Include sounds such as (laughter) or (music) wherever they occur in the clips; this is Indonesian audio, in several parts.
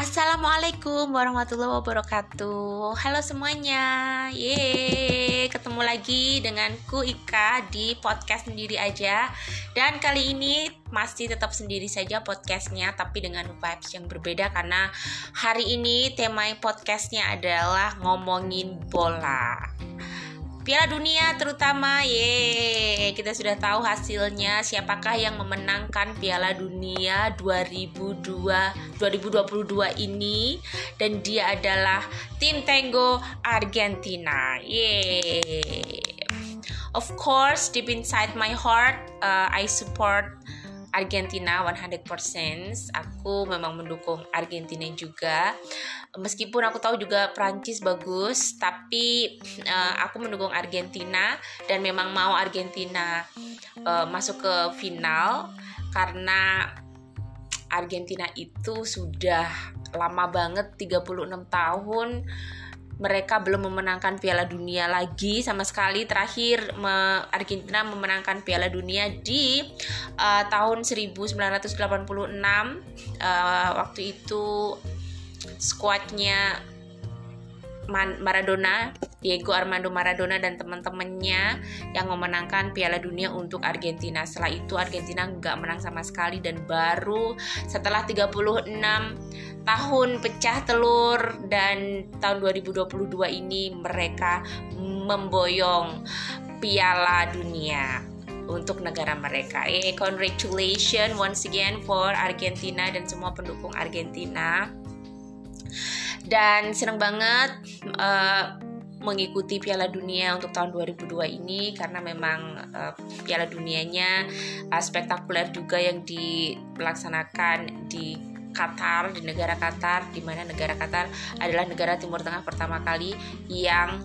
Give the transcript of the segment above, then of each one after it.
Assalamualaikum warahmatullahi wabarakatuh. Halo semuanya. Yeay Ketemu lagi denganku Ika di podcast sendiri aja. Dan kali ini masih tetap sendiri saja podcastnya Tapi dengan vibes yang berbeda Karena hari ini tema podcastnya adalah ngomongin bola Piala Dunia terutama, ye kita sudah tahu hasilnya siapakah yang memenangkan Piala Dunia 2002 2022 ini dan dia adalah tim Tango Argentina. Ye. Of course, deep inside my heart, uh, I support Argentina 100%. Aku memang mendukung Argentina juga. Meskipun aku tahu juga Prancis bagus, tapi uh, aku mendukung Argentina dan memang mau Argentina uh, masuk ke final karena Argentina itu sudah lama banget 36 tahun mereka belum memenangkan Piala Dunia lagi sama sekali. Terakhir me, Argentina memenangkan Piala Dunia di uh, tahun 1986 uh, waktu itu skuadnya Maradona, Diego Armando Maradona dan teman-temannya yang memenangkan Piala Dunia untuk Argentina. Setelah itu Argentina nggak menang sama sekali dan baru setelah 36 tahun pecah telur dan tahun 2022 ini mereka memboyong Piala Dunia untuk negara mereka. Eh, congratulations once again for Argentina dan semua pendukung Argentina dan senang banget uh, mengikuti Piala Dunia untuk tahun 2002 ini karena memang uh, Piala Dunianya uh, spektakuler juga yang dilaksanakan di Qatar di negara Qatar di mana negara Qatar adalah negara Timur Tengah pertama kali yang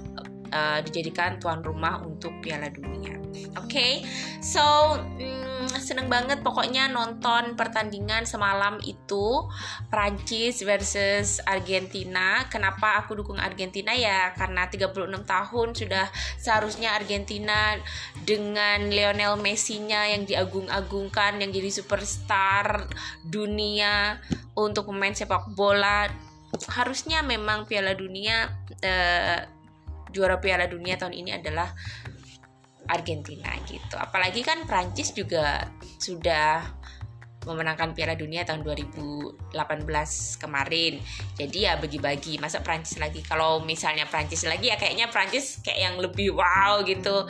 uh, dijadikan tuan rumah untuk Piala Dunia. Oke, okay? so hmm, seneng banget pokoknya nonton pertandingan semalam itu Prancis versus Argentina. Kenapa aku dukung Argentina ya? Karena 36 tahun sudah seharusnya Argentina dengan Lionel Messi-nya yang diagung-agungkan, yang jadi superstar dunia untuk pemain sepak bola harusnya memang Piala Dunia eh, juara Piala Dunia tahun ini adalah Argentina gitu. Apalagi kan Prancis juga sudah memenangkan Piala Dunia tahun 2018 kemarin. Jadi ya bagi-bagi. Masa Prancis lagi? Kalau misalnya Prancis lagi ya kayaknya Prancis kayak yang lebih wow gitu.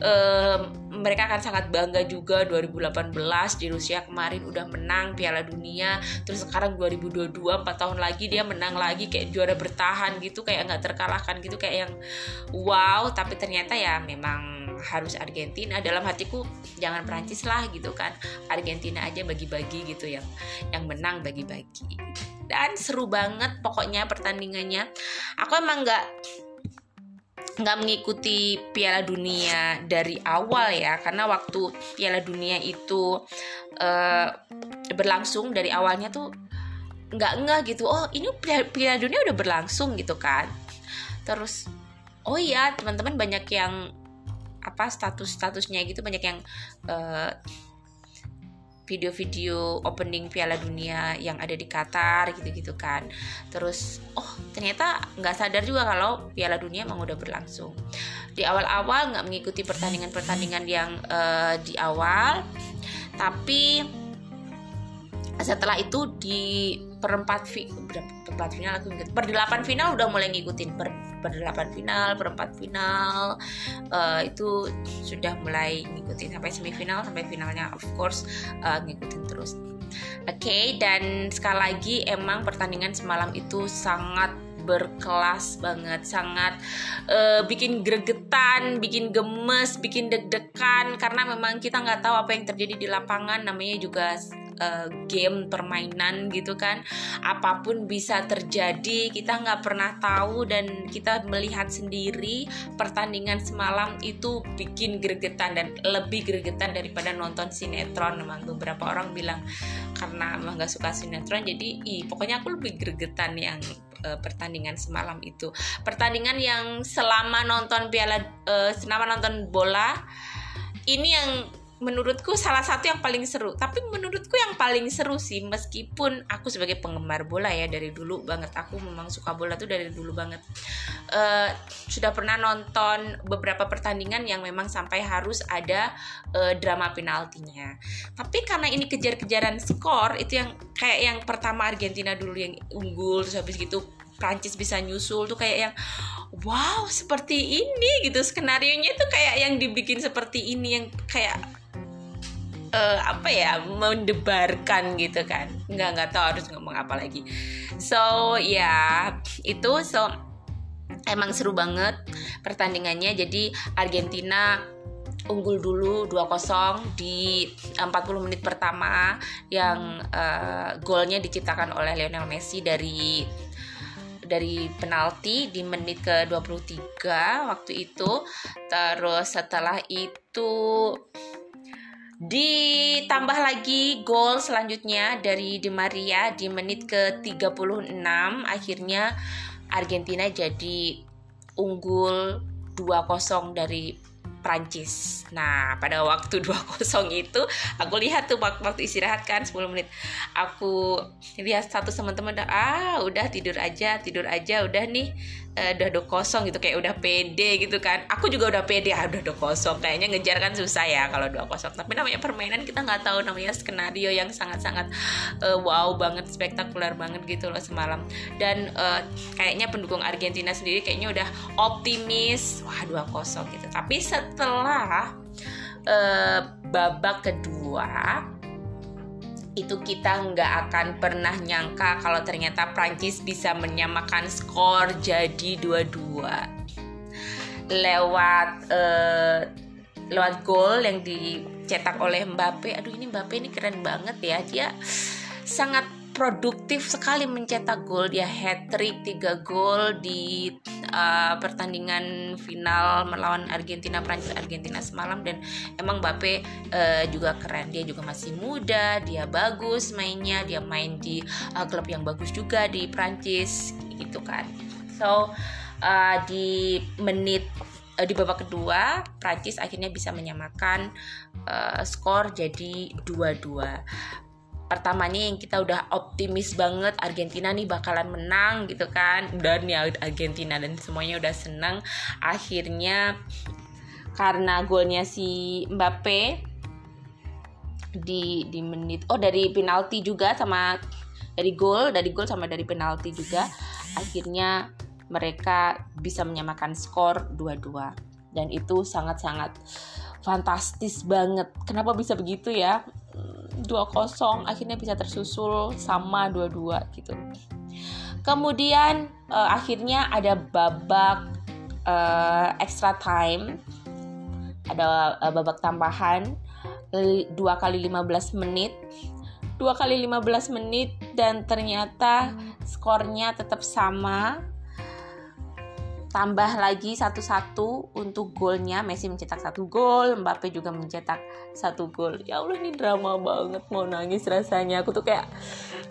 Um, mereka akan sangat bangga juga 2018 di Rusia kemarin udah menang Piala Dunia. Terus sekarang 2022 4 tahun lagi dia menang lagi kayak juara bertahan gitu kayak nggak terkalahkan gitu kayak yang wow. Tapi ternyata ya memang harus Argentina dalam hatiku jangan Prancis lah gitu kan. Argentina aja bagi-bagi gitu yang yang menang bagi-bagi. Dan seru banget pokoknya pertandingannya. Aku emang nggak nggak mengikuti Piala Dunia dari awal ya karena waktu Piala Dunia itu uh, berlangsung dari awalnya tuh nggak nggak gitu. Oh ini Piala Dunia udah berlangsung gitu kan. Terus oh iya teman-teman banyak yang apa status-statusnya gitu banyak yang uh, video-video opening Piala Dunia yang ada di Qatar gitu-gitu kan. Terus oh ternyata nggak sadar juga kalau Piala Dunia emang udah berlangsung. Di awal-awal nggak mengikuti pertandingan-pertandingan yang uh, di awal tapi setelah itu di perempat fi, perempat final aku ingat. Per delapan final udah mulai ngikutin. Per per delapan final perempat final uh, itu sudah mulai ngikutin sampai semifinal sampai finalnya of course uh, ngikutin terus. Oke okay, dan sekali lagi emang pertandingan semalam itu sangat berkelas banget sangat uh, bikin gregetan bikin gemes bikin deg-degan karena memang kita nggak tahu apa yang terjadi di lapangan. Namanya juga uh, game permainan gitu kan. Apa pun bisa terjadi kita nggak pernah tahu dan kita melihat sendiri pertandingan semalam itu bikin gregetan dan lebih gregetan daripada nonton sinetron. Memang beberapa orang bilang karena emang nggak suka sinetron jadi ih pokoknya aku lebih gregetan yang uh, pertandingan semalam itu. Pertandingan yang selama nonton piala uh, selama nonton bola ini yang menurutku salah satu yang paling seru. Tapi menurutku yang paling seru sih meskipun aku sebagai penggemar bola ya dari dulu banget. Aku memang suka bola tuh dari dulu banget. Uh, sudah pernah nonton beberapa pertandingan yang memang sampai harus ada uh, drama penaltinya. Tapi karena ini kejar-kejaran skor itu yang kayak yang pertama Argentina dulu yang unggul terus habis gitu Prancis bisa nyusul tuh kayak yang wow seperti ini gitu. Skenario nya tuh kayak yang dibikin seperti ini yang kayak uh, apa ya mendebarkan gitu kan. Nggak nggak tahu harus ngomong apa lagi. So ya yeah, itu so emang seru banget pertandingannya. Jadi Argentina unggul dulu 2-0 di 40 menit pertama yang uh, golnya diciptakan oleh Lionel Messi dari dari penalti di menit ke-23 waktu itu. Terus setelah itu Ditambah lagi gol selanjutnya dari Di Maria di menit ke-36 akhirnya Argentina jadi unggul 2-0 dari Prancis. Nah, pada waktu 2-0 itu aku lihat tuh waktu istirahat kan 10 menit. Aku lihat satu teman-teman ah udah tidur aja, tidur aja udah nih uh, udah do kosong gitu kayak udah pede gitu kan. Aku juga udah pede ah udah do kosong. Kayaknya ngejar kan susah ya kalau dua kosong. Tapi namanya permainan kita nggak tahu namanya skenario yang sangat-sangat uh, wow banget, spektakuler banget gitu loh semalam. Dan uh, kayaknya pendukung Argentina sendiri kayaknya udah optimis wah dua kosong gitu. Tapi set setelah uh, babak kedua itu kita nggak akan pernah nyangka kalau ternyata Prancis bisa menyamakan skor jadi dua-dua lewat uh, lewat gol yang dicetak oleh Mbappe. Aduh ini Mbappe ini keren banget ya. Dia sangat produktif sekali mencetak gol. Dia hat trick 3 gol di uh, pertandingan final melawan Argentina Prancis Argentina semalam. Dan emang Mbappe uh, juga keren. Dia juga masih muda dia bagus mainnya. Dia main di uh, klub yang bagus juga di Prancis gitu kan. So uh, di menit di babak kedua Prancis akhirnya bisa menyamakan uh, skor jadi 2-2 pertamanya yang kita udah optimis banget Argentina nih bakalan menang gitu kan. Dan ya Argentina dan semuanya udah seneng. Akhirnya karena golnya si Mbappe di di menit oh dari penalti juga sama dari gol dari gol sama dari penalti juga. Akhirnya mereka bisa menyamakan skor 2-2 dan itu sangat-sangat fantastis banget. Kenapa bisa begitu ya 2-0 akhirnya bisa tersusul sama 2-2 gitu. Kemudian uh, akhirnya ada babak uh, extra time. Ada uh, babak tambahan 2 kali 15 menit. 2 kali 15 menit dan ternyata skornya tetap sama tambah lagi satu-satu untuk golnya Messi mencetak satu gol Mbappe juga mencetak satu gol. Ya Allah ini drama banget. Mau nangis rasanya. Aku tuh kayak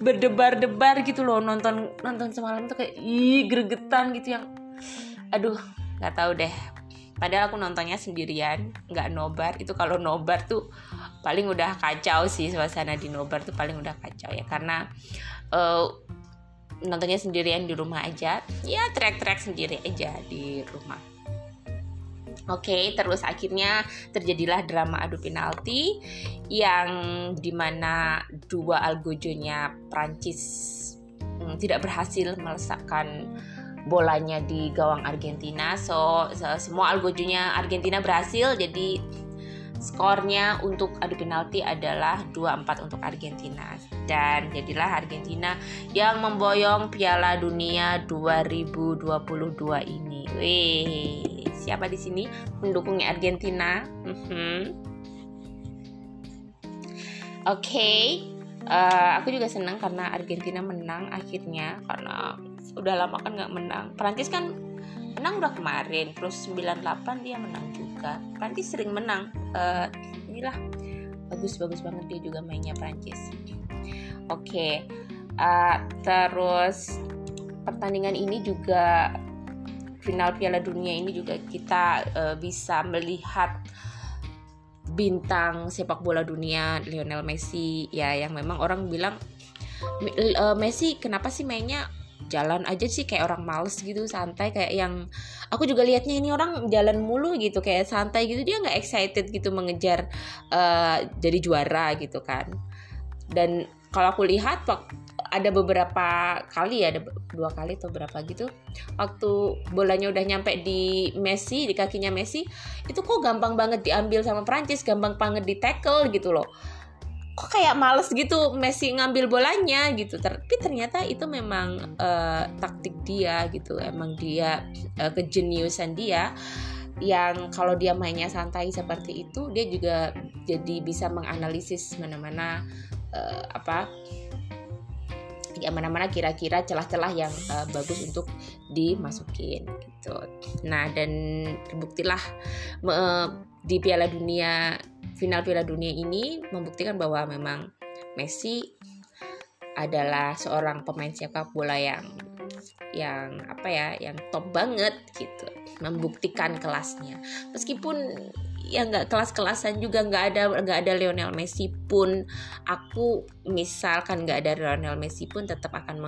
berdebar-debar gitu loh. Nonton nonton semalam tuh kayak ih gregetan gitu yang aduh nggak tahu deh. Padahal aku nontonnya sendirian nggak nobar. Itu kalau nobar tuh paling udah kacau sih suasana di nobar tuh paling udah kacau ya. Karena uh, nontonnya sendirian di rumah aja ya track-track sendiri aja di rumah Oke, terus akhirnya terjadilah drama adu penalti yang di mana dua algojonya Prancis hmm, tidak berhasil melesakkan bolanya di gawang Argentina. So, so semua algojonya Argentina berhasil, jadi Skornya untuk adu penalti adalah 2-4 untuk Argentina dan jadilah Argentina yang memboyong Piala Dunia 2022 ini. Wih, siapa di sini mendukungnya Argentina? Mm -hmm. Oke, okay. uh, eh, aku juga senang karena Argentina menang akhirnya karena udah lama kan nggak menang. Prancis kan menang udah kemarin, terus 98 dia menang juga. Prancis sering menang. Uh, inilah bagus-bagus banget dia juga mainnya Prancis. Oke, okay. uh, terus pertandingan ini juga final Piala Dunia ini juga kita uh, bisa melihat bintang sepak bola dunia Lionel Messi ya yang memang orang bilang Messi kenapa sih mainnya jalan aja sih kayak orang males gitu santai kayak yang aku juga liatnya ini orang jalan mulu gitu kayak santai gitu dia nggak excited gitu mengejar uh, jadi juara gitu kan. Dan kalau aku lihat ada beberapa kali ya ada dua kali atau berapa gitu waktu bolanya udah nyampe di Messi di kakinya Messi itu kok gampang banget diambil sama Prancis gampang banget di tackle gitu loh kok kayak males gitu Messi ngambil bolanya gitu tapi ternyata itu memang uh, taktik dia gitu emang dia uh, kejeniusan dia yang kalau dia mainnya santai seperti itu dia juga jadi bisa menganalisis mana-mana uh, apa ya mana-mana kira-kira celah-celah yang uh, bagus untuk dimasukin gitu. Nah dan terbuktilah uh, di Piala Dunia final Piala Dunia ini membuktikan bahwa memang Messi adalah seorang pemain sepak bola yang yang apa ya yang top banget gitu membuktikan kelasnya. Meskipun ya nggak kelas-kelasan juga nggak ada nggak ada Lionel Messi pun. Aku misalkan nggak ada Lionel Messi pun tetap akan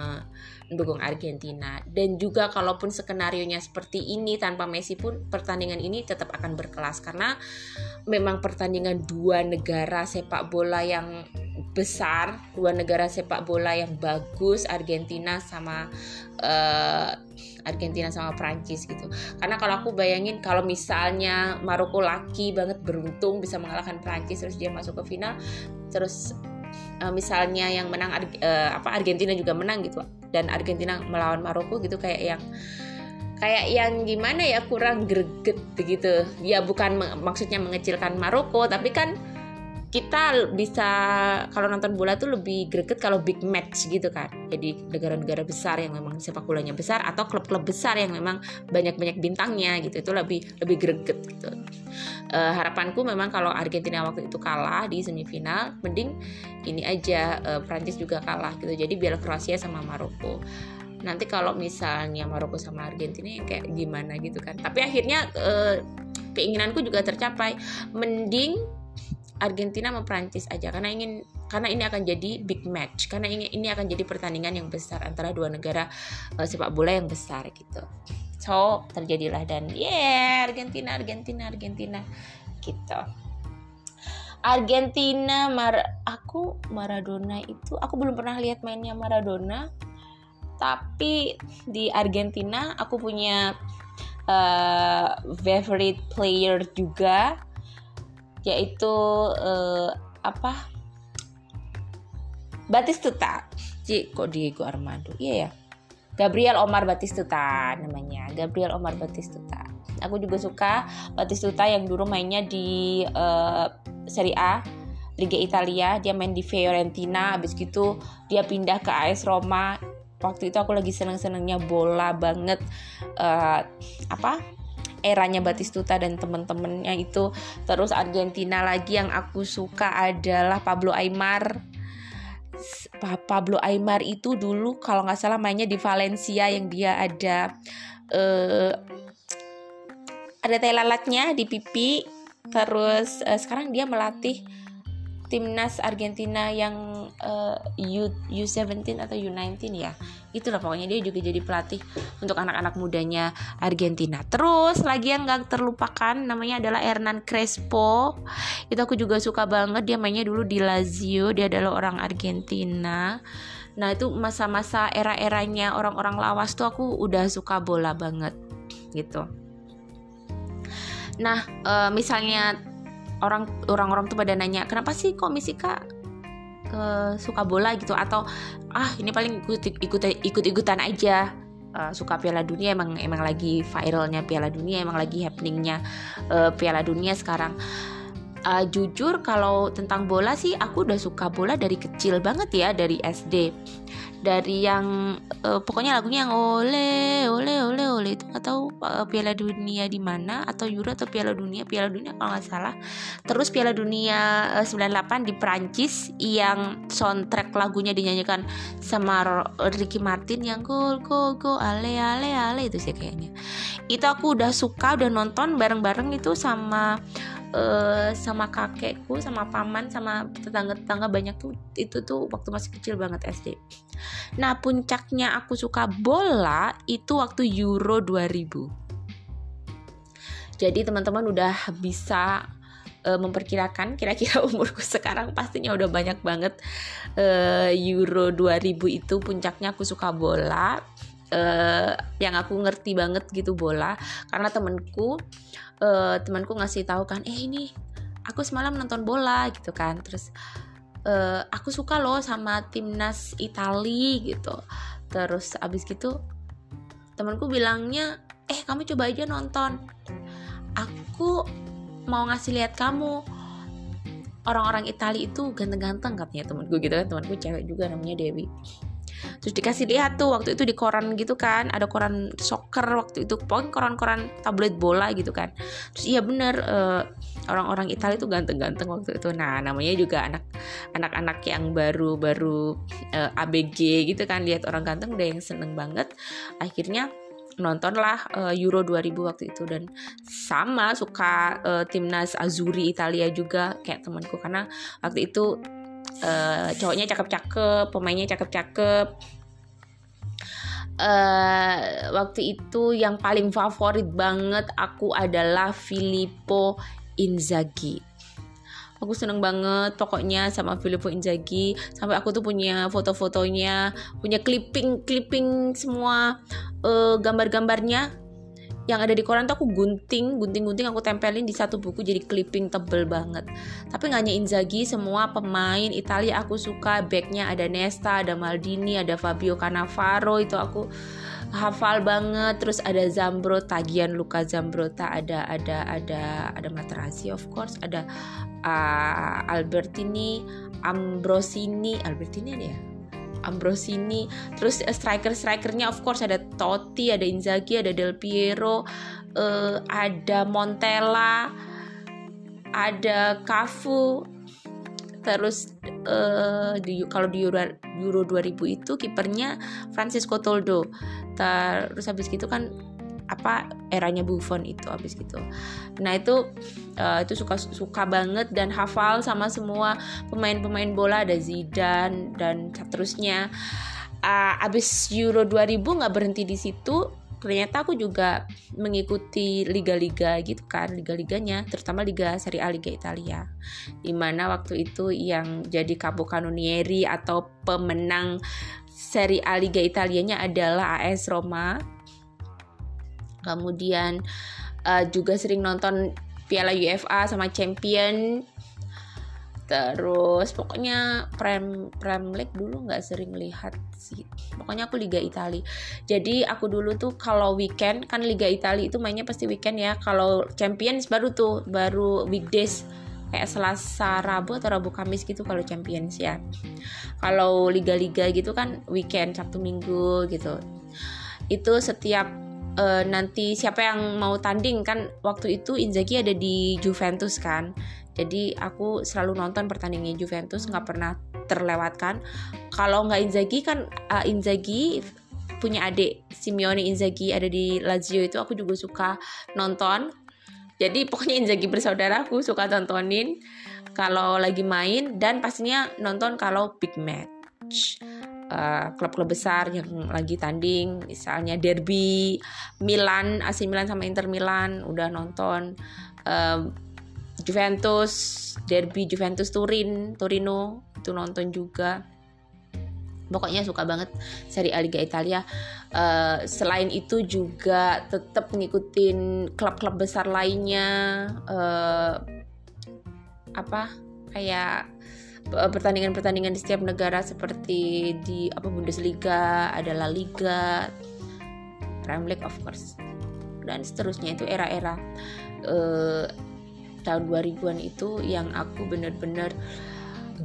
mendukung Argentina. Dan juga kalaupun skenario nya seperti ini tanpa Messi pun pertandingan ini tetap akan berkelas. Karena memang pertandingan dua negara sepak bola yang besar dua negara sepak bola yang bagus Argentina sama uh, Argentina sama Prancis gitu. Karena kalau aku bayangin kalau misalnya Maroko laki banget beruntung bisa mengalahkan Prancis terus dia masuk ke final terus uh, misalnya yang menang uh, apa Argentina juga menang gitu dan Argentina melawan Maroko gitu kayak yang kayak yang gimana ya kurang greget begitu. Ya bukan maksudnya mengecilkan Maroko tapi kan kita bisa kalau nonton bola tuh lebih greget kalau big match gitu kan. Jadi negara-negara besar yang memang sepak bolanya besar atau klub-klub besar yang memang banyak-banyak bintangnya gitu. Itu lebih lebih greget gitu. Uh, harapanku memang kalau Argentina waktu itu kalah di semifinal mending ini aja uh, Prancis juga kalah gitu. Jadi biar Kroasia sama Maroko. Nanti kalau misalnya Maroko sama Argentina ya kayak gimana gitu kan. Tapi akhirnya uh, keinginanku juga tercapai. Mending Argentina sama Prancis aja karena ingin karena ini akan jadi big match karena ini ini akan jadi pertandingan yang besar antara dua negara uh, sepak bola yang besar gitu. So terjadilah dan yeah Argentina Argentina Argentina gitu. Argentina Mar aku Maradona itu aku belum pernah lihat mainnya Maradona tapi di Argentina aku punya uh, favorite player juga yaitu uh, apa? Batistuta. Cik, kok Diego Armando? Iya ya. Gabriel Omar Batistuta namanya. Gabriel Omar Batistuta. Aku juga suka Batistuta yang dulu mainnya di uh, Serie A Liga Italia. Dia main di Fiorentina. Habis gitu dia pindah ke AS Roma. Waktu itu aku lagi seneng-senengnya bola banget. Uh, apa eranya Batistuta dan temen-temennya itu. Terus Argentina lagi yang aku suka adalah Pablo Aymar. Pablo Aymar itu dulu kalau nggak salah mainnya di Valencia yang dia ada uh, ada tai lalatnya di pipi. Terus uh, sekarang dia melatih timnas Argentina yang uh, U U17 atau U19 ya. Itulah pokoknya dia juga jadi pelatih untuk anak-anak mudanya Argentina. Terus lagi yang gak terlupakan namanya adalah Hernan Crespo. Itu aku juga suka banget. Dia mainnya dulu di Lazio. Dia adalah orang Argentina. Nah itu masa-masa era-eranya orang-orang lawas tuh aku udah suka bola banget gitu. Nah uh, misalnya orang orang-orang tuh pada nanya kenapa sih kok Misika ke suka bola? Gitu. Atau ah ini paling ikut ikut ikut ikutan aja. Uh, suka Piala Dunia emang emang lagi viralnya Piala Dunia emang lagi happeningnya uh, Piala Dunia sekarang. Uh, jujur kalau tentang bola sih aku udah suka bola dari kecil banget ya dari SD dari yang uh, pokoknya lagunya yang ole ole ole ole itu atau uh, Piala Dunia di mana atau Euro atau Piala Dunia Piala Dunia kalau nggak salah. Terus Piala Dunia uh, 98 di Prancis yang soundtrack lagunya dinyanyikan sama Ricky Martin yang go go go ale ale ale itu sih kayaknya. Itu aku udah suka udah nonton bareng-bareng itu sama uh, sama kakekku sama paman sama tetangga-tetangga banyak tuh itu tuh waktu masih kecil banget SD nah puncaknya aku suka bola itu waktu Euro 2000 jadi teman-teman udah bisa uh, memperkirakan kira-kira (laughs) umurku sekarang pastinya udah banyak banget uh, Euro 2000 itu puncaknya aku suka bola. Uh, yang aku ngerti banget gitu bola. Karena temenku uh, temanku ngasih tahu kan eh ini aku semalam nonton bola gitu kan. Terus uh, aku suka loh sama timnas Itali gitu. Terus abis gitu temanku bilangnya eh kamu coba aja nonton. Aku mau ngasih lihat kamu. Orang-orang Italia itu ganteng-ganteng katanya temanku gitu kan temanku cewek juga namanya Dewi terus dikasih lihat tuh waktu itu di koran gitu kan ada koran soccer waktu itu pokoknya koran-koran tablet bola gitu kan. Terus iya bener uh, orang-orang Italia itu ganteng-ganteng waktu itu. Nah namanya juga anak anak-anak yang baru baru uh, eh, ABG gitu kan lihat orang ganteng udah yang seneng banget. Akhirnya nontonlah uh, Euro 2000 waktu itu. Dan sama suka uh, timnas Azuri Italia juga kayak temanku. Karena waktu itu uh, cowoknya cakep-cakep pemainnya cakep-cakep. Uh, waktu itu yang paling favorit banget aku adalah Filippo Inzaghi. Aku seneng banget pokoknya sama Filippo Inzaghi. Sampai aku tuh punya foto-fotonya punya clipping clipping semua uh, gambar-gambarnya yang ada di koran tuh aku gunting, gunting-gunting aku tempelin di satu buku jadi clipping tebel banget. Tapi nggak hanya Inzaghi, semua pemain Italia aku suka. Backnya ada Nesta, ada Maldini, ada Fabio Cannavaro itu aku hafal banget terus ada Zambrota Luka Zambrota ada ada ada ada Materazzi of course ada uh, Albertini Ambrosini Albertini ada ya Ambrosini. Terus uh, striker strikernya of course ada Totti ada Inzaghi ada Del Piero uh, ada Montella ada Cafu. Terus uh, kalau di Euro, Euro 2000 itu kipernya Francisco Toldo. Terus habis gitu kan apa eranya Buffon itu habis gitu. Nah itu uh, itu suka suka banget dan hafal sama semua pemain-pemain bola ada Zidane dan seterusnya. Uh, abis Euro 2000 nggak berhenti di situ ternyata aku juga mengikuti liga-liga gitu kan liga-liganya terutama liga Serie A Liga Italia. Di mana waktu itu yang jadi capocannonieri atau pemenang Serie A Liga Italianya adalah AS Roma kemudian uh, juga sering nonton Piala UEFA sama Champion. Terus pokoknya prem prem league dulu nggak sering lihat sih. Pokoknya aku liga Italia. Jadi aku dulu tuh kalau weekend kan liga Italia itu mainnya pasti weekend ya. Kalau Champions baru tuh baru weekdays. Kayak Selasa Rabu atau Rabu Kamis gitu kalau Champions ya. Kalau liga-liga gitu kan weekend Sabtu Minggu gitu. Itu setiap uh, nanti siapa yang mau tanding? Kan waktu itu Inzaghi ada di Juventus kan. Jadi aku selalu nonton pertandingan Juventus nggak pernah terlewatkan. Kalau nggak Inzaghi kan uh, Inzaghi punya adik Simeone Inzaghi ada di Lazio itu aku juga suka nonton. Jadi pokoknya Inzaghi bersaudara aku suka tontonin kalau lagi main dan pastinya nonton kalau big match uh, klub-klub besar yang lagi tanding misalnya derby Milan AC Milan sama Inter Milan udah nonton uh, Juventus derby Juventus Turin Torino itu nonton juga. Pokoknya suka banget seri A Liga Italia. Uh, selain itu juga tetap ngikutin klub-klub besar lainnya uh, apa kayak eh, pertandingan-pertandingan di setiap negara seperti di apa Bundesliga ada La Liga Premier League of course dan seterusnya itu era-era uh, tahun 2000-an itu yang aku bener-bener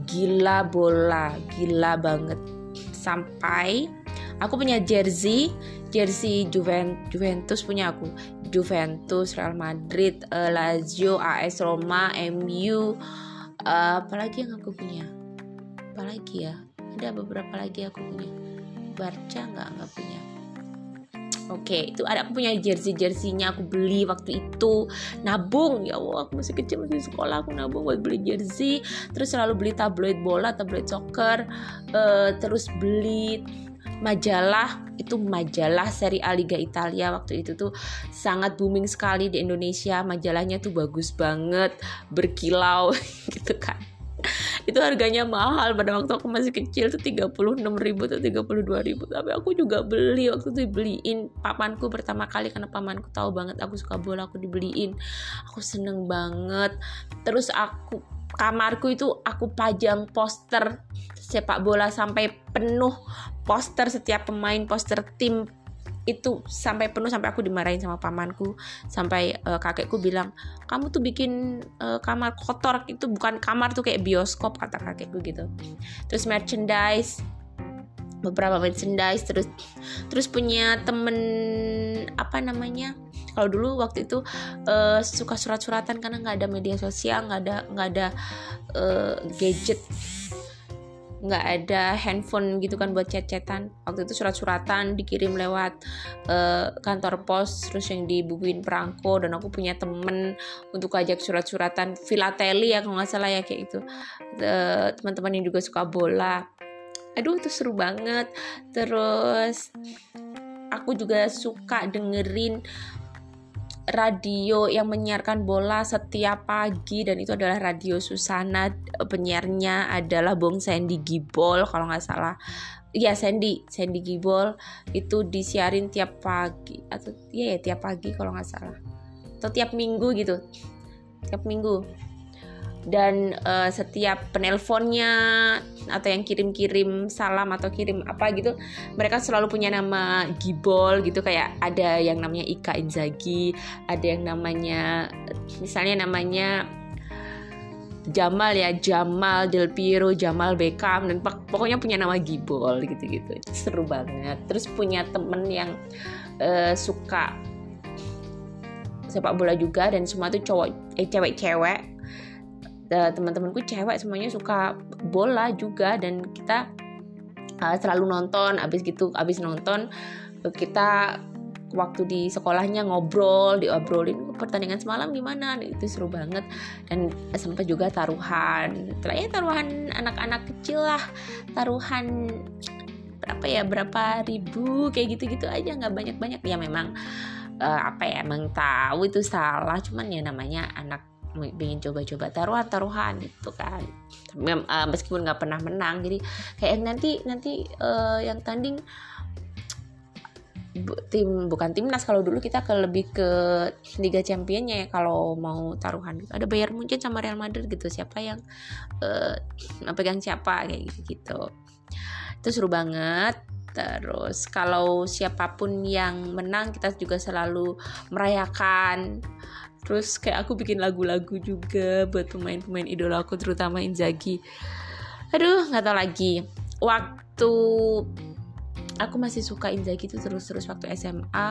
gila bola, gila banget. Sampai aku punya jersey, jersey Juventus, Juventus punya aku. Juventus, Real Madrid, uh, Lazio, AS Roma, MU, uh, apalagi yang aku punya? Apalagi ya? Ada beberapa lagi aku punya. Barca nggak nggak punya. Oke, okay, itu ada aku punya jersey jerseynya aku beli waktu itu nabung ya Allah aku masih kecil masih sekolah aku nabung buat beli jersey terus selalu beli tabloid bola tabloid soccer uh, terus beli majalah itu majalah seri A Liga Italia waktu itu tuh sangat booming sekali di Indonesia. Majalahnya tuh bagus banget berkilau (laughs) gitu kan. Itu harganya mahal. Pada waktu aku masih kecil tuh 36 ribu atau 32 ribu. Tapi aku juga beli waktu itu dibeliin pamanku pertama kali karena pamanku tahu banget aku suka bola aku dibeliin. Aku seneng banget. Terus aku kamarku itu aku pajang poster sepak bola sampai penuh poster setiap pemain poster tim itu sampai penuh sampai aku dimarahin sama pamanku. Sampai uh, kakekku bilang kamu tuh bikin uh, kamar kotor. Itu bukan kamar tuh kayak bioskop kata kakekku gitu. Terus merchandise beberapa merchandise terus terus punya temen apa namanya kalau dulu waktu itu uh, suka surat-suratan karena nggak ada media sosial nggak ada nggak ada uh, gadget. Nggak ada handphone gitu kan buat chat-chatan. Waktu itu surat-suratan dikirim lewat uh, kantor pos terus yang dibukuin perangko dan aku punya temen untuk ajak surat-suratan. Filateli ya kalau nggak salah ya kayak itu teman-teman yang juga suka bola. Aduh itu seru banget. Terus aku juga suka dengerin radio yang menyiarkan bola setiap pagi dan itu adalah radio Susana. Penyiarnya adalah Bung Sandy Gibol kalau nggak salah. Ya Sandy Sandy Gibol. Itu disiarin tiap pagi atau ya ya tiap pagi kalau nggak salah. Atau tiap minggu gitu. Tiap minggu dan uh, setiap penelponnya atau yang kirim-kirim salam atau kirim apa gitu mereka selalu punya nama Gibol gitu. Kayak ada yang namanya Ika Inzaghi ada yang namanya misalnya namanya Jamal ya Jamal Del Piero Jamal Beckham dan pokoknya punya nama Gibol gitu-gitu. Seru banget. Terus punya temen yang uh, suka sepak bola juga dan semua tuh cowok eh cewek-cewek teman-temanku cewek semuanya suka bola juga dan kita uh, selalu nonton abis gitu abis nonton kita waktu di sekolahnya ngobrol diobrolin pertandingan semalam gimana? Itu seru banget. Dan sempat juga taruhan ya taruhan anak-anak kecil lah taruhan berapa ya berapa ribu kayak gitu-gitu aja nggak banyak-banyak. Ya memang uh, apa ya emang tahu itu salah cuman ya namanya anak pengen coba-coba taruhan-taruhan gitu kan. Uh, meskipun nggak pernah menang jadi kayak nanti nanti uh, yang tanding tim bukan timnas kalau dulu kita ke lebih ke Liga Championnya ya kalau mau taruhan gitu. Ada Bayern Munchen sama Real Madrid gitu siapa yang uh, pegang siapa kayak gitu gitu itu seru banget. Terus kalau siapa pun yang menang kita juga selalu merayakan terus kayak aku bikin lagu-lagu juga buat pemain-pemain idola aku terutama Inzaghi. Aduh nggak tahu lagi. Waktu aku masih suka Inzaghi itu terus-terus waktu SMA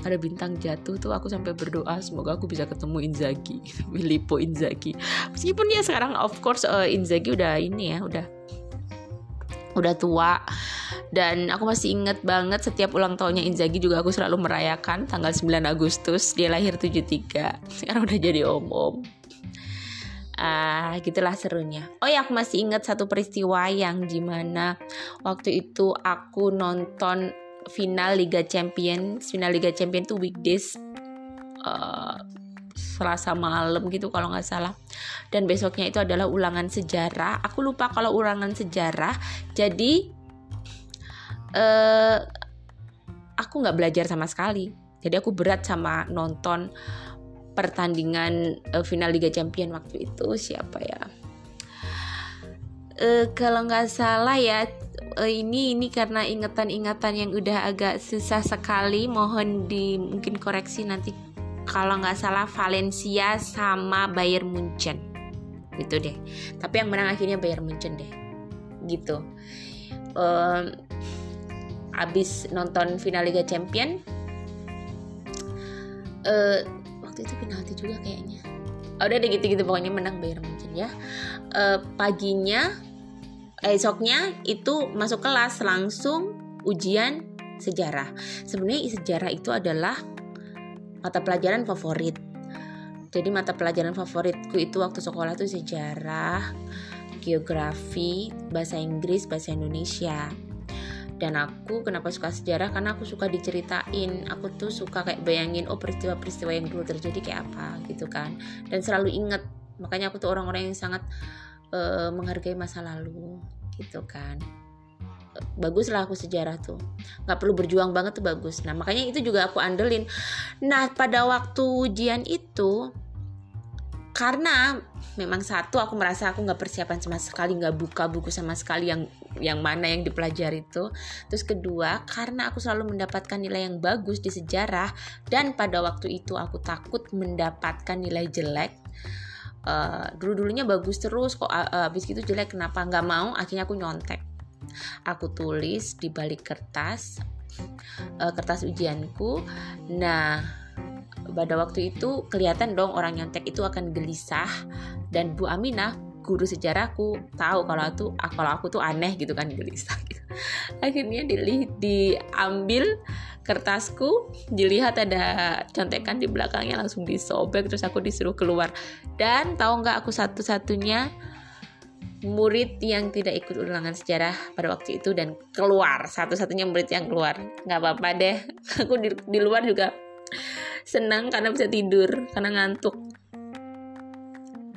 ada bintang jatuh tuh aku sampai berdoa semoga aku bisa ketemu Inzaghi. (laughs) Filippo Inzaghi. Meskipun dia sekarang of course uh, Inzaghi udah ini ya udah udah tua. Dan aku masih inget banget setiap ulang tahunnya Inzaghi juga aku selalu merayakan tanggal 9 Agustus. Dia lahir 73 sekarang udah jadi om-om. Ah uh, gitulah serunya. Oh ya aku masih inget satu peristiwa yang di mana waktu itu aku nonton final Liga Champions. Final Liga Champions tuh weekdays uh, Selasa malam gitu kalau nggak salah. Dan besoknya itu adalah ulangan sejarah. Aku lupa kalau ulangan sejarah. Jadi uh, aku nggak belajar sama sekali. Jadi aku berat sama nonton pertandingan uh, final Liga Champion waktu itu. Siapa ya? Uh, kalau nggak salah ya uh, ini ini karena ingatan-ingatan yang udah agak susah sekali. Mohon di mungkin koreksi nanti kalau nggak salah Valencia sama Bayern Munchen. Gitu deh. Tapi yang menang akhirnya Bayern Munchen deh. Gitu. Um, abis nonton final Liga Champion uh, waktu itu penalti juga kayaknya. Oh, udah deh gitu-gitu. Pokoknya menang Bayern Munchen ya. Uh, paginya esoknya itu masuk kelas langsung ujian sejarah. Sebenarnya sejarah itu adalah mata pelajaran favorit. Jadi mata pelajaran favoritku itu waktu sekolah tuh sejarah geografi bahasa Inggris bahasa Indonesia. Dan aku kenapa suka sejarah? Karena aku suka diceritain. Aku tuh suka kayak bayangin oh peristiwa-peristiwa yang dulu terjadi kayak apa gitu kan. Dan selalu inget makanya aku tuh orang-orang yang sangat uh, menghargai masa lalu gitu kan bagus lah aku sejarah tuh. Nggak perlu berjuang banget tuh bagus. Nah makanya itu juga aku andelin. Nah pada waktu ujian itu karena memang satu aku merasa aku nggak persiapan sama sekali nggak buka buku sama sekali yang yang mana yang dipelajari itu. Terus kedua karena aku selalu mendapatkan nilai yang bagus di sejarah dan pada waktu itu aku takut mendapatkan nilai jelek. Uh, eh, dulu dulunya bagus terus kok uh, habis itu jelek kenapa nggak mau? Akhirnya aku nyontek aku tulis di balik kertas uh, kertas ujianku. Nah pada waktu itu kelihatan dong orang nyontek itu akan gelisah. Dan Bu Aminah guru sejarahku tahu kalau aku kalau aku tuh aneh gitu kan gelisah gitu. (laughs) akhirnya di, diambil kertasku dilihat ada contekan di belakangnya langsung disobek terus aku disuruh keluar. Dan tahu nggak aku satu-satunya murid yang tidak ikut ulangan sejarah pada waktu itu dan keluar satu-satunya murid yang keluar. Nggak apa-apa deh. (laughs) Aku di, di luar juga senang karena bisa tidur karena ngantuk.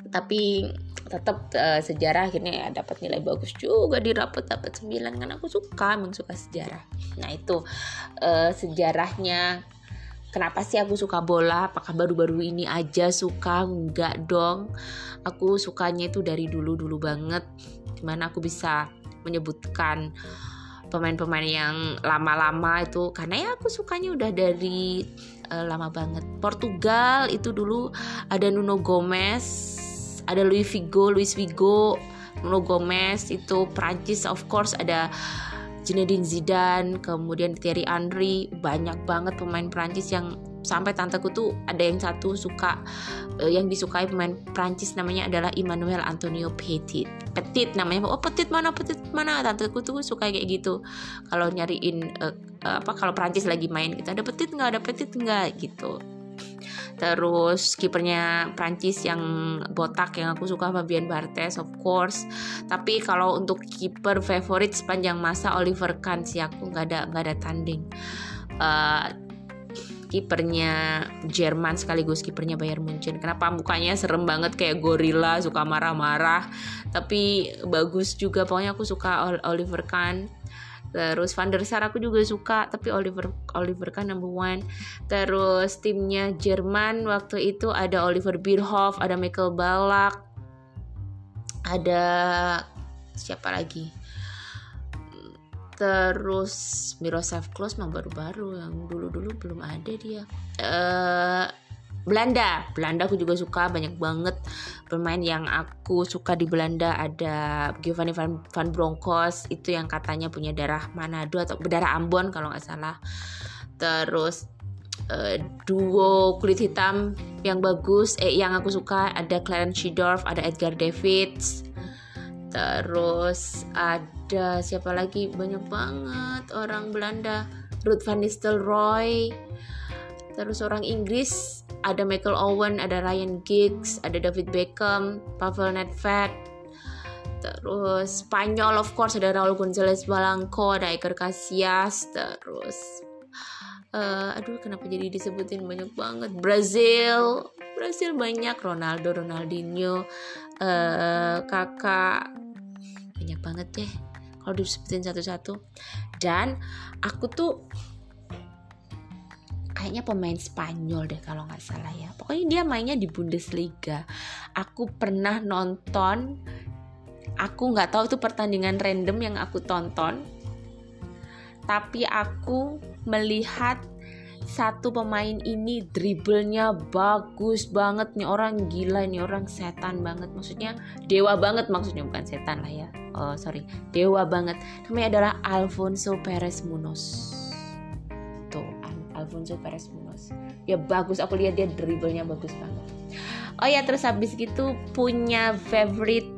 Tapi tetap uh, sejarah akhirnya ya dapat nilai bagus juga di rapot dapat 9 karena aku suka emang suka sejarah. Nah itu uh, sejarahnya kenapa sih aku suka bola? Apakah baru-baru ini aja suka? Enggak dong. Aku sukanya itu dari dulu-dulu banget. Di mana aku bisa menyebutkan pemain-pemain yang lama-lama itu karena ya aku sukanya udah dari uh, lama banget. Portugal itu dulu ada Nuno Gomez, ada Luis Figo, Luis Figo, Nuno Gomez itu Prancis of course ada Zinedine Zidane, kemudian Thierry Henry, banyak banget pemain Prancis yang sampai tanteku tuh ada yang satu suka uh, yang disukai pemain Prancis namanya adalah Emmanuel Antonio Petit. Petit namanya. Oh, Petit mana? Petit mana? Tanteku tuh suka kayak gitu. Kalau nyariin uh, apa kalau Prancis lagi main gitu, ada Petit nggak? Ada Petit nggak gitu. Terus kipernya Prancis yang botak yang aku suka Fabien Barthez of course. Tapi kalau untuk kiper favorit sepanjang masa Oliver Kahn sih aku nggak ada nggak ada tanding. Uh, kipernya Jerman sekaligus kipernya Bayern Munchen. Kenapa mukanya serem banget kayak gorila, suka marah-marah, tapi bagus juga. Pokoknya aku suka Oliver Kahn. Terus Van der Sar aku juga suka, tapi Oliver Oliver Kahn number one. Terus timnya Jerman waktu itu ada Oliver Bierhoff, ada Michael Ballack, ada siapa lagi? terus Miroslav Klose mah baru-baru yang dulu-dulu belum ada dia uh, Belanda Belanda aku juga suka banyak banget pemain yang aku suka di Belanda ada Giovanni van, van Bronckhorst itu yang katanya punya darah Manado atau berdarah Ambon kalau nggak salah. Terus uh, duo kulit hitam yang bagus eh yang aku suka ada Clarence Seedorf ada Edgar Davids. Terus ada siapa lagi? Banyak banget orang Belanda. Ruth van Nistelrooy terus orang Inggris ada Michael Owen ada Ryan Giggs ada David Beckham Pavel Nedved. Terus Spanyol of course ada Raul Gonzalez Blanco ada Iker Casillas terus uh, aduh kenapa jadi disebutin? Banyak banget. Brazil Brazil banyak. Ronaldo Ronaldinho uh, kakak banyak banget deh kalau disebutin satu-satu. Dan aku tuh kayaknya pemain Spanyol deh kalau nggak salah ya. Pokoknya dia mainnya di Bundesliga. Aku pernah nonton aku nggak tahu itu pertandingan random yang aku tonton tapi aku melihat satu pemain ini dribblenya bagus banget. Nih orang gila nih orang setan banget. Maksudnya dewa banget maksudnya bukan setan lah ya. Oh sorry. Dewa banget. Namanya adalah Alfonso Perez Munoz Alfonso Perez Munoz. Ya bagus. Aku lihat dia dribblenya bagus banget. Oh ya terus habis gitu punya favorite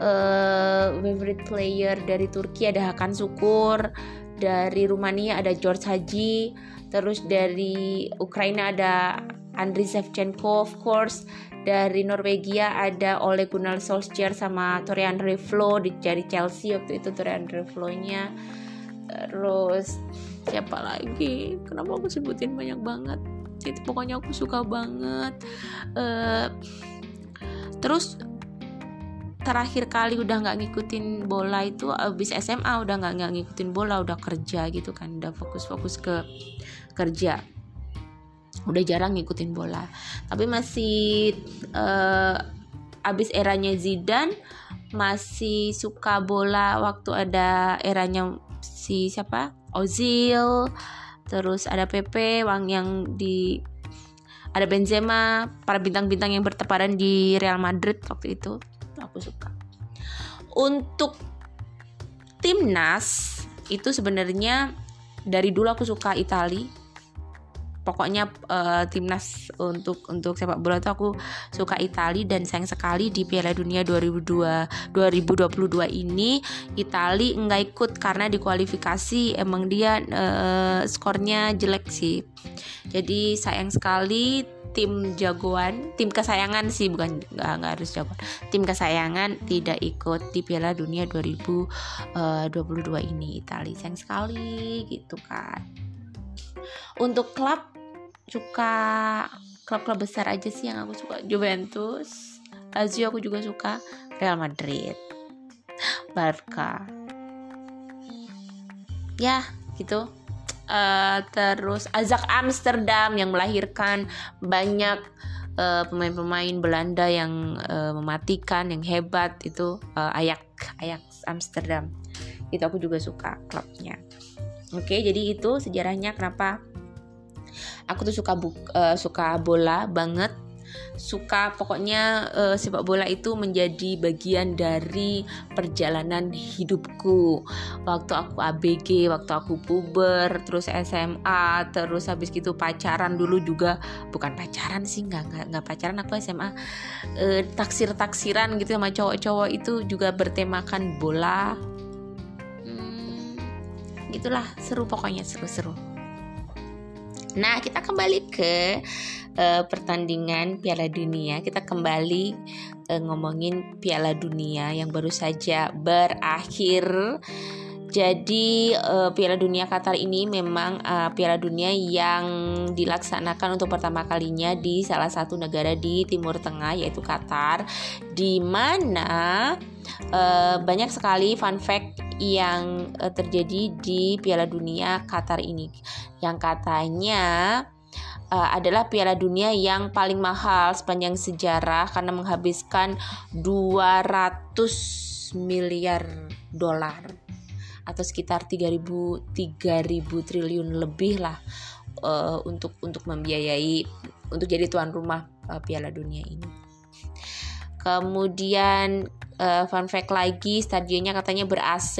uh, favorite player dari Turki ada Hakan Sukur dari Rumania ada George Haji terus dari Ukraina ada Andriy Shevchenko of course. Dari Norwegia ada Ole Gunnar Solskjaer sama Torian Reflo dari Chelsea waktu itu Torian Reflo-nya terus siapa lagi? Kenapa aku sebutin banyak banget? Itu pokoknya aku suka banget. Uh, terus terakhir kali udah nggak ngikutin bola itu abis SMA udah nggak nggak ngikutin bola udah kerja gitu kan. Udah fokus-fokus ke kerja. Udah jarang ngikutin bola. Tapi masih uh, abis eranya Zidane masih suka bola waktu ada eranya si siapa Ozil terus ada PP Wang yang di ada Benzema para bintang-bintang yang berteparan di Real Madrid waktu itu aku suka. Untuk timnas itu sebenarnya dari dulu aku suka Itali pokoknya uh, timnas untuk untuk sepak bola itu aku suka Itali dan sayang sekali di Piala Dunia 2002 2022 ini Itali nggak ikut karena di kualifikasi emang dia uh, skornya jelek sih jadi sayang sekali tim jagoan, tim kesayangan sih bukan nggak nggak harus jagoan. Tim kesayangan tidak ikut di Piala Dunia 2022 eh, ini Italia sayang sekali gitu kan. Untuk klub suka klub-klub besar aja sih yang aku suka. Juventus, Lazio aku juga suka, Real Madrid, Barca. Ya, gitu. Uh, terus Azak Amsterdam yang melahirkan banyak eh, pemain-pemain Belanda yang uh, mematikan yang hebat itu uh, Ajax Ajax Amsterdam. Itu aku juga suka klubnya. Oke okay, jadi itu sejarahnya kenapa aku tuh suka uh, suka bola banget. Suka pokoknya uh, sepak bola itu menjadi bagian dari perjalanan hidupku. Waktu aku ABG waktu aku puber terus SMA terus habis gitu pacaran. Dulu juga bukan pacaran sih nggak nggak, nggak pacaran aku SMA uh, eh, taksir taksiran gitu sama cowok-cowok itu juga bertemakan bola. Hmm, gitulah seru pokoknya seru-seru Nah, kita kembali ke uh, pertandingan Piala Dunia. Kita kembali uh, ngomongin Piala Dunia yang baru saja berakhir. Jadi uh, Piala Dunia Qatar ini memang uh, Piala Dunia yang dilaksanakan untuk pertama kalinya di salah satu negara di Timur Tengah yaitu Qatar, di mana uh, banyak sekali fun fact yang uh, terjadi di Piala Dunia Qatar ini, yang katanya uh, adalah Piala Dunia yang paling mahal sepanjang sejarah karena menghabiskan 200 miliar dolar atau sekitar 3000 3000 triliun lebih lah uh, untuk untuk membiayai untuk jadi tuan rumah uh, Piala Dunia ini. Kemudian uh, fun fact lagi stadionnya katanya ber AC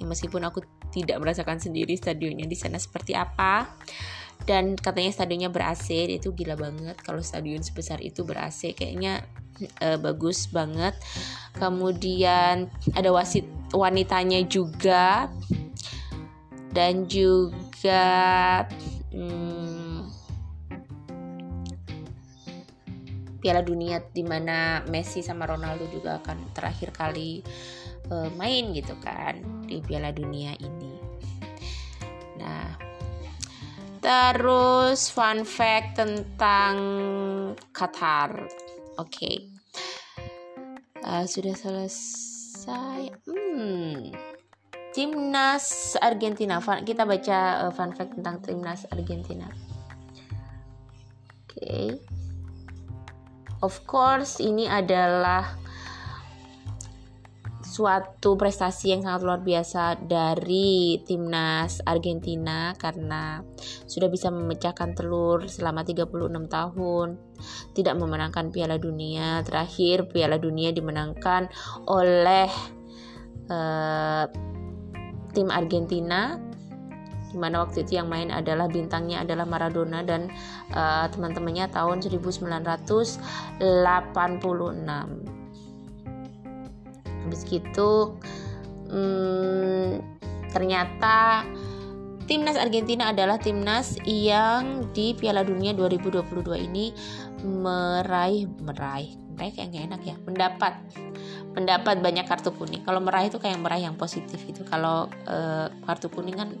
ya, meskipun aku tidak merasakan sendiri stadionnya di sana seperti apa. Dan katanya stadionnya ber AC itu gila banget. Kalau stadion sebesar itu ber AC kayaknya uh, bagus banget. Kemudian ada wasit wanitanya juga. Dan juga hmm, Piala Dunia di mana Messi sama Ronaldo juga akan terakhir kali uh, main gitu kan di Piala Dunia ini. Nah, Terus fun fact tentang Qatar. Oke. Okay. Uh, sudah selesai. Hmm. Timnas Argentina. Kita baca uh, fun fact tentang timnas Argentina. Oke. Okay. Of course, ini adalah suatu prestasi yang sangat luar biasa dari timnas Argentina karena sudah bisa memecahkan telur selama 36 tahun tidak memenangkan Piala Dunia terakhir Piala Dunia dimenangkan oleh uh, tim Argentina di mana waktu itu yang main adalah bintangnya adalah Maradona dan uh, teman-temannya tahun 1986 habis gitu hmm, ternyata timnas Argentina adalah timnas yang di Piala Dunia 2022 ini meraih meraih meraih kayak gak enak ya mendapat mendapat banyak kartu kuning. Kalau meraih itu kayak meraih yang positif itu kalau uh, kartu kuning kan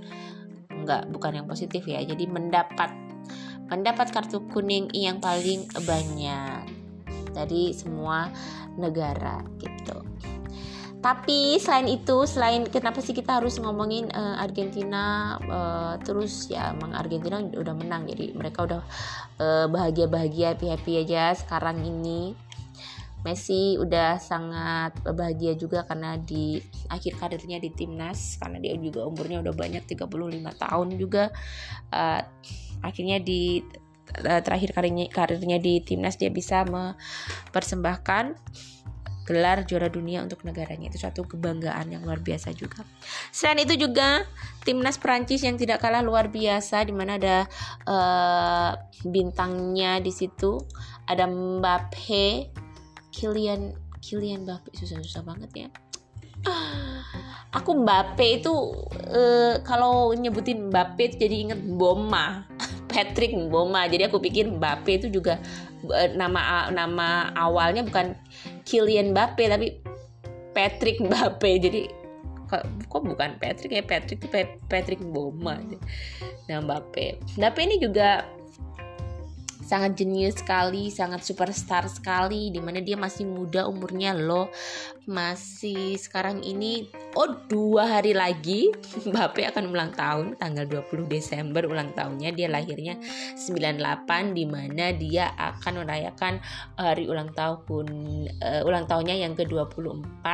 nggak bukan yang positif ya. Jadi mendapat mendapat kartu kuning yang paling banyak dari semua negara gitu. Tapi selain itu selain kenapa sih kita harus ngomongin uh, Argentina uh, terus ya emang Argentina udah menang. Jadi mereka udah uh, bahagia bahagia happy happy aja sekarang ini Messi udah sangat bahagia juga karena di akhir karirnya di timnas karena dia juga umurnya udah banyak 35 tahun juga. Uh, akhirnya di terakhir karirnya, karirnya di timnas dia bisa mempersembahkan gelar juara dunia untuk negaranya. Itu suatu kebanggaan yang luar biasa juga. Selain itu juga timnas Prancis yang tidak kalah luar biasa di mana ada uh, bintangnya di situ. Ada Mbappe, Kylian Kylian Mbappe. Susah-susah banget ya. Aku Mbappe itu uh, kalau nyebutin Mbappe itu jadi inget Boma, (laughs) Patrick Boma. Jadi aku pikir Mbappe itu juga uh, nama nama awalnya bukan Kylian Mbappe tapi Patrick Mbappe. Jadi kok, kok bukan Patrick ya? Patrick itu Patrick Boma nah Mbappe. Mbappe ini juga sangat jenius sekali, sangat superstar sekali di mana dia masih muda umurnya loh. Masih sekarang ini oh dua hari lagi (laughs) Mbappe akan ulang tahun tanggal 20 Desember ulang tahunnya dia lahirnya 98 di mana dia akan merayakan hari ulang tahun uh, ulang tahunnya yang ke-24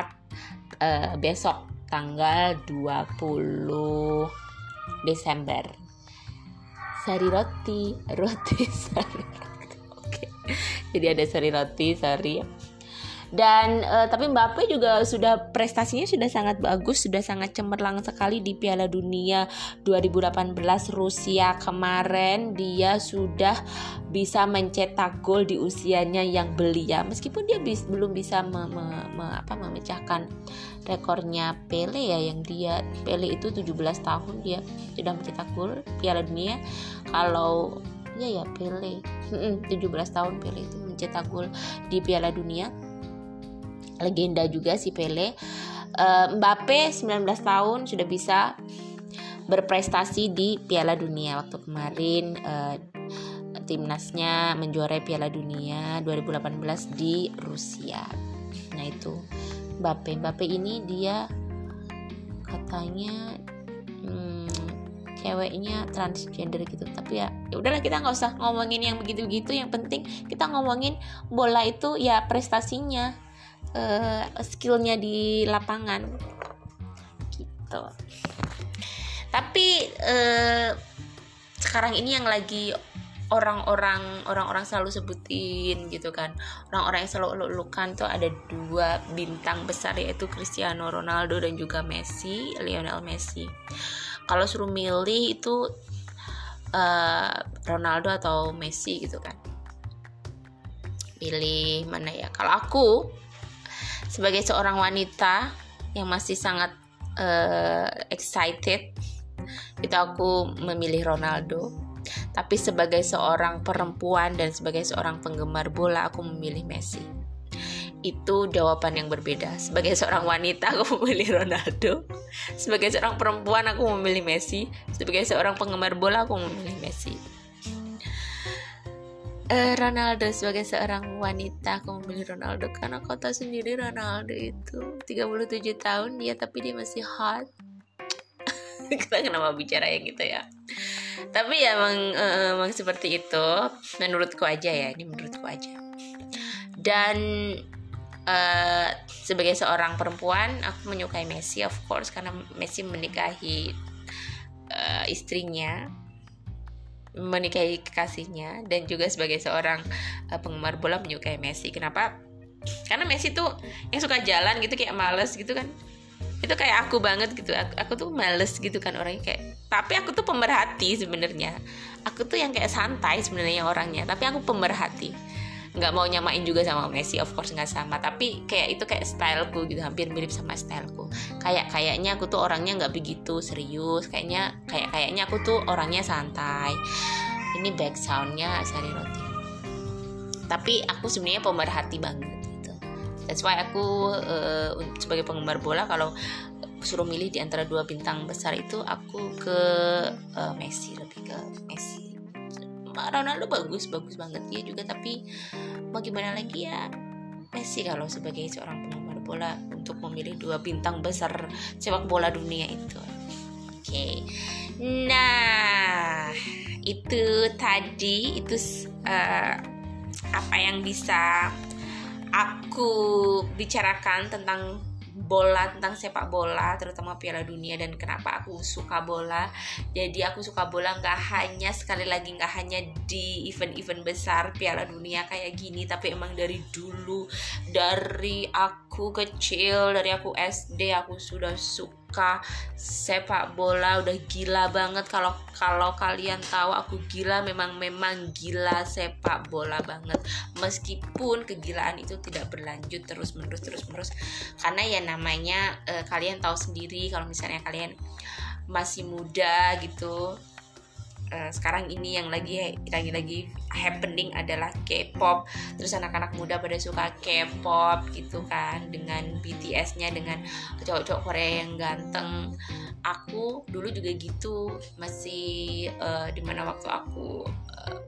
uh, besok tanggal 20 Desember sari roti. Roti (laughs) sari roti. Oke. Jadi ada sari roti sari dan uh, tapi Mbappe juga sudah prestasinya sudah sangat bagus sudah sangat cemerlang sekali di Piala Dunia 2018 Rusia kemarin. Dia sudah bisa mencetak gol di usianya yang belia. Meskipun dia bis, belum bisa me, me, me, apa, memecahkan rekornya Pele ya yang dia Pele itu 17 tahun dia sudah mencetak gol Piala Dunia. Kalau ya ya Pele. 17 tahun Pele itu mencetak gol di Piala Dunia legenda juga si Pele. Uh, Mbappe 19 tahun sudah bisa berprestasi di Piala Dunia waktu kemarin. Uh, timnasnya menjuarai Piala Dunia 2018 di Rusia. Nah itu Mbappe. Mbappe ini dia katanya hmm, ceweknya transgender gitu. Tapi ya, ya udahlah kita nggak usah ngomongin yang begitu-begitu. Yang penting kita ngomongin bola itu ya prestasinya uh, skillnya di lapangan. Gitu. Tapi uh, sekarang ini yang lagi orang-orang orang-orang selalu sebutin gitu kan. Orang-orang yang selalu lulukan tuh ada dua bintang besar yaitu Cristiano Ronaldo dan juga Messi Lionel Messi. Kalau suruh milih itu uh, Ronaldo atau Messi gitu kan. Pilih mana ya? Kalau aku sebagai seorang wanita yang masih sangat uh, excited itu aku memilih Ronaldo tapi sebagai seorang perempuan dan sebagai seorang penggemar bola aku memilih Messi. Itu jawaban yang berbeda. Sebagai seorang wanita aku (laughs) memilih Ronaldo. Sebagai seorang perempuan aku memilih Messi. Sebagai seorang penggemar bola aku memilih Messi. Uh, Ronaldo sebagai seorang wanita aku memilih Ronaldo karena tahu sendiri Ronaldo itu. 37 tahun dia tapi dia masih hot. (laughs) Kita kenapa bicara yang gitu ya? Tapi ya emang, uh, emang seperti itu. Menurutku aja ya ini menurutku aja. Dan uh, sebagai seorang perempuan aku menyukai Messi of course karena Messi menikahi uh, istrinya menikahi kekasihnya dan juga sebagai seorang uh, penggemar bola menyukai Messi. Kenapa? Karena Messi tuh yang suka jalan gitu kayak males gitu kan. Itu kayak aku banget gitu. Aku, aku tuh males gitu kan orangnya kayak tapi aku tuh pemerhati sebenarnya. Aku tuh yang kayak santai sebenarnya orangnya tapi aku pemerhati nggak mau nyamain juga sama Messi of course nggak sama. Tapi kayak itu kayak styleku gitu hampir mirip sama styleku. Kayak kayaknya aku tuh orangnya nggak begitu serius. Kayaknya kayak kayaknya aku tuh orangnya santai. Ini back soundnya sari roti. Tapi aku sebenarnya pemerhati banget gitu. That's why aku uh, sebagai penggemar bola kalau suruh milih di antara dua bintang besar itu aku ke uh, Messi lebih ke Messi Ronaldo bagus bagus banget dia juga tapi mau gimana lagi ya Messi kalau sebagai seorang penggemar bola untuk memilih dua bintang besar sepak bola dunia itu oke okay. nah itu tadi itu uh, apa yang bisa aku bicarakan tentang bola tentang sepak bola terutama Piala Dunia dan kenapa aku suka bola. Jadi aku suka bola nggak hanya sekali lagi nggak hanya di event-event besar Piala Dunia kayak gini tapi emang dari dulu dari aku kecil dari aku SD aku sudah suka suka sepak bola udah gila banget. Kalau kalau kalian tahu aku gila memang memang gila sepak bola banget. Meskipun kegilaan itu tidak berlanjut terus menerus terus menerus. Karena ya namanya uh, kalian tahu sendiri kalau misalnya kalian masih muda gitu uh, sekarang ini yang lagi lagi lagi happening adalah K-pop. Terus anak-anak muda pada suka K-pop gitu kan dengan BTS-nya dengan cowok-cowok Korea yang ganteng. Aku dulu juga gitu masih uh, di mana waktu aku uh,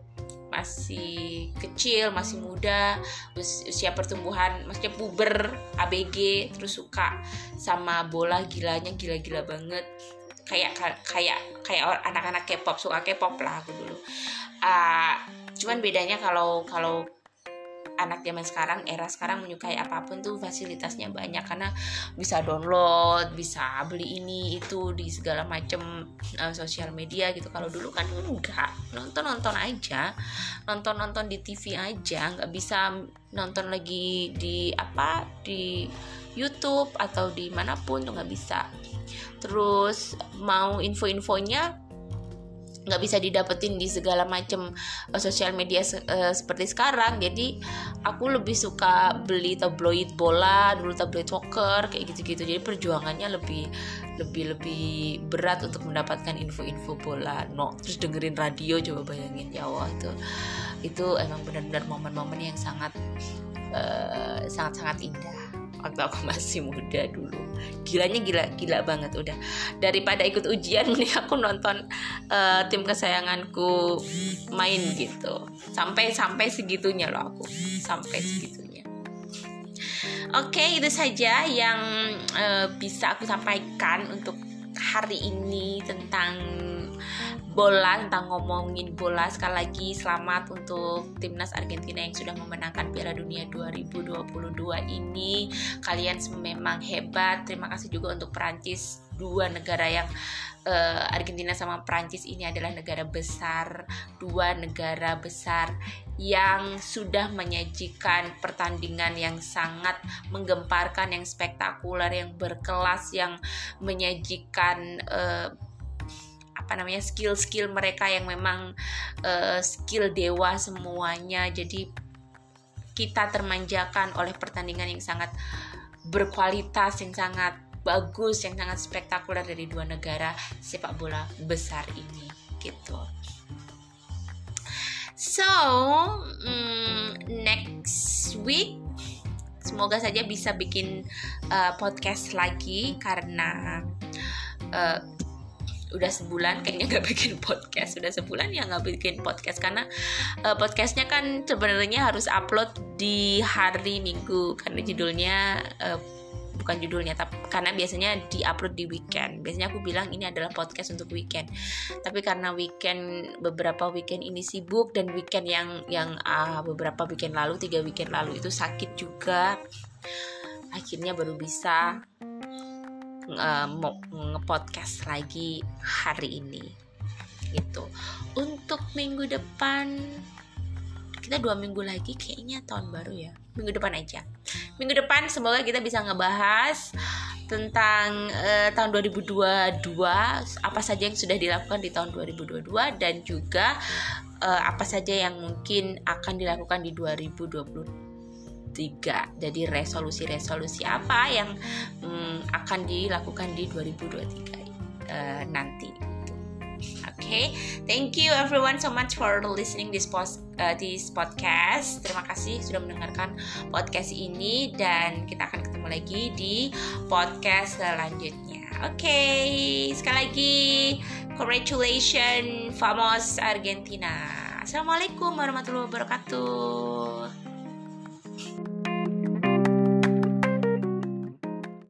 masih kecil masih muda usia pertumbuhan maksudnya puber ABG terus suka sama bola gilanya gila-gila banget kayak kayak kayak anak-anak K-pop suka K-pop lah aku dulu. Uh, cuman bedanya kalau kalau anak zaman sekarang era sekarang menyukai apa pun tuh fasilitasnya banyak. Karena bisa download bisa beli ini itu di segala macam uh, sosial media gitu. Kalau dulu kan enggak. Nonton nonton aja. Nonton nonton di TV aja. Nggak bisa nonton lagi di apa di YouTube atau di mana pun tuh nggak bisa terus mau info-infonya nggak bisa didapetin di segala macam uh, sosial media uh, seperti sekarang. Jadi aku lebih suka beli tabloid bola dulu tabloid soccer kayak gitu-gitu. Jadi perjuangannya lebih lebih lebih berat untuk mendapatkan info-info bola. No terus dengerin radio coba bayangin. Ya Allah itu itu emang benar-benar momen-momen yang sangat uh, sangat-sangat indah waktu aku (laughs) masih muda dulu. Gilanya gila gila banget udah. Daripada ikut ujian (laughs) nih aku nonton uh, tim kesayanganku main gitu. Sampai sampai segitunya loh aku. Sampai segitunya. Oke okay, itu saja yang uh, bisa aku sampaikan untuk hari ini tentang bola tentang ngomongin bola. Sekali lagi selamat untuk timnas Argentina yang sudah memenangkan Piala Dunia 2022 ini. Kalian memang hebat. Terima kasih juga untuk Perancis. Dua negara yang uh, Argentina sama Perancis ini adalah negara besar. Dua negara besar yang sudah menyajikan pertandingan yang sangat menggemparkan yang spektakuler yang berkelas yang menyajikan uh, apa namanya skill-skill mereka yang memang uh, skill dewa semuanya. Jadi kita termanjakan oleh pertandingan yang sangat berkualitas yang sangat bagus yang sangat spektakuler dari dua negara sepak bola besar ini gitu. So um, next week semoga saja bisa bikin uh, podcast lagi karena uh, udah sebulan kayaknya gak bikin podcast. Udah sebulan ya nggak bikin podcast karena uh, podcastnya kan sebenarnya harus upload di hari minggu. Karena judulnya uh, bukan judulnya tapi karena biasanya diupload di weekend. Biasanya aku bilang ini adalah podcast untuk weekend. Tapi karena weekend beberapa weekend ini sibuk dan weekend yang yang uh, beberapa weekend lalu tiga weekend lalu itu sakit juga akhirnya baru bisa uh, ngepodcast lagi hari ini. Gitu. Untuk minggu depan kita dua minggu lagi kayaknya tahun baru ya. Minggu depan aja. Minggu depan semoga kita bisa ngebahas tentang uh, tahun 2022 apa saja yang sudah dilakukan di tahun 2022 dan juga uh, apa saja yang mungkin akan dilakukan di 2023 jadi resolusi-resolusi apa yang um, akan dilakukan di 2023 uh, nanti. Okay thank you everyone so much for listening this post uh, this podcast. Terima kasih sudah mendengarkan podcast ini dan kita akan ketemu lagi di podcast selanjutnya. Oke okay. sekali lagi congratulations famos Argentina. Assalamualaikum warahmatullahi wabarakatuh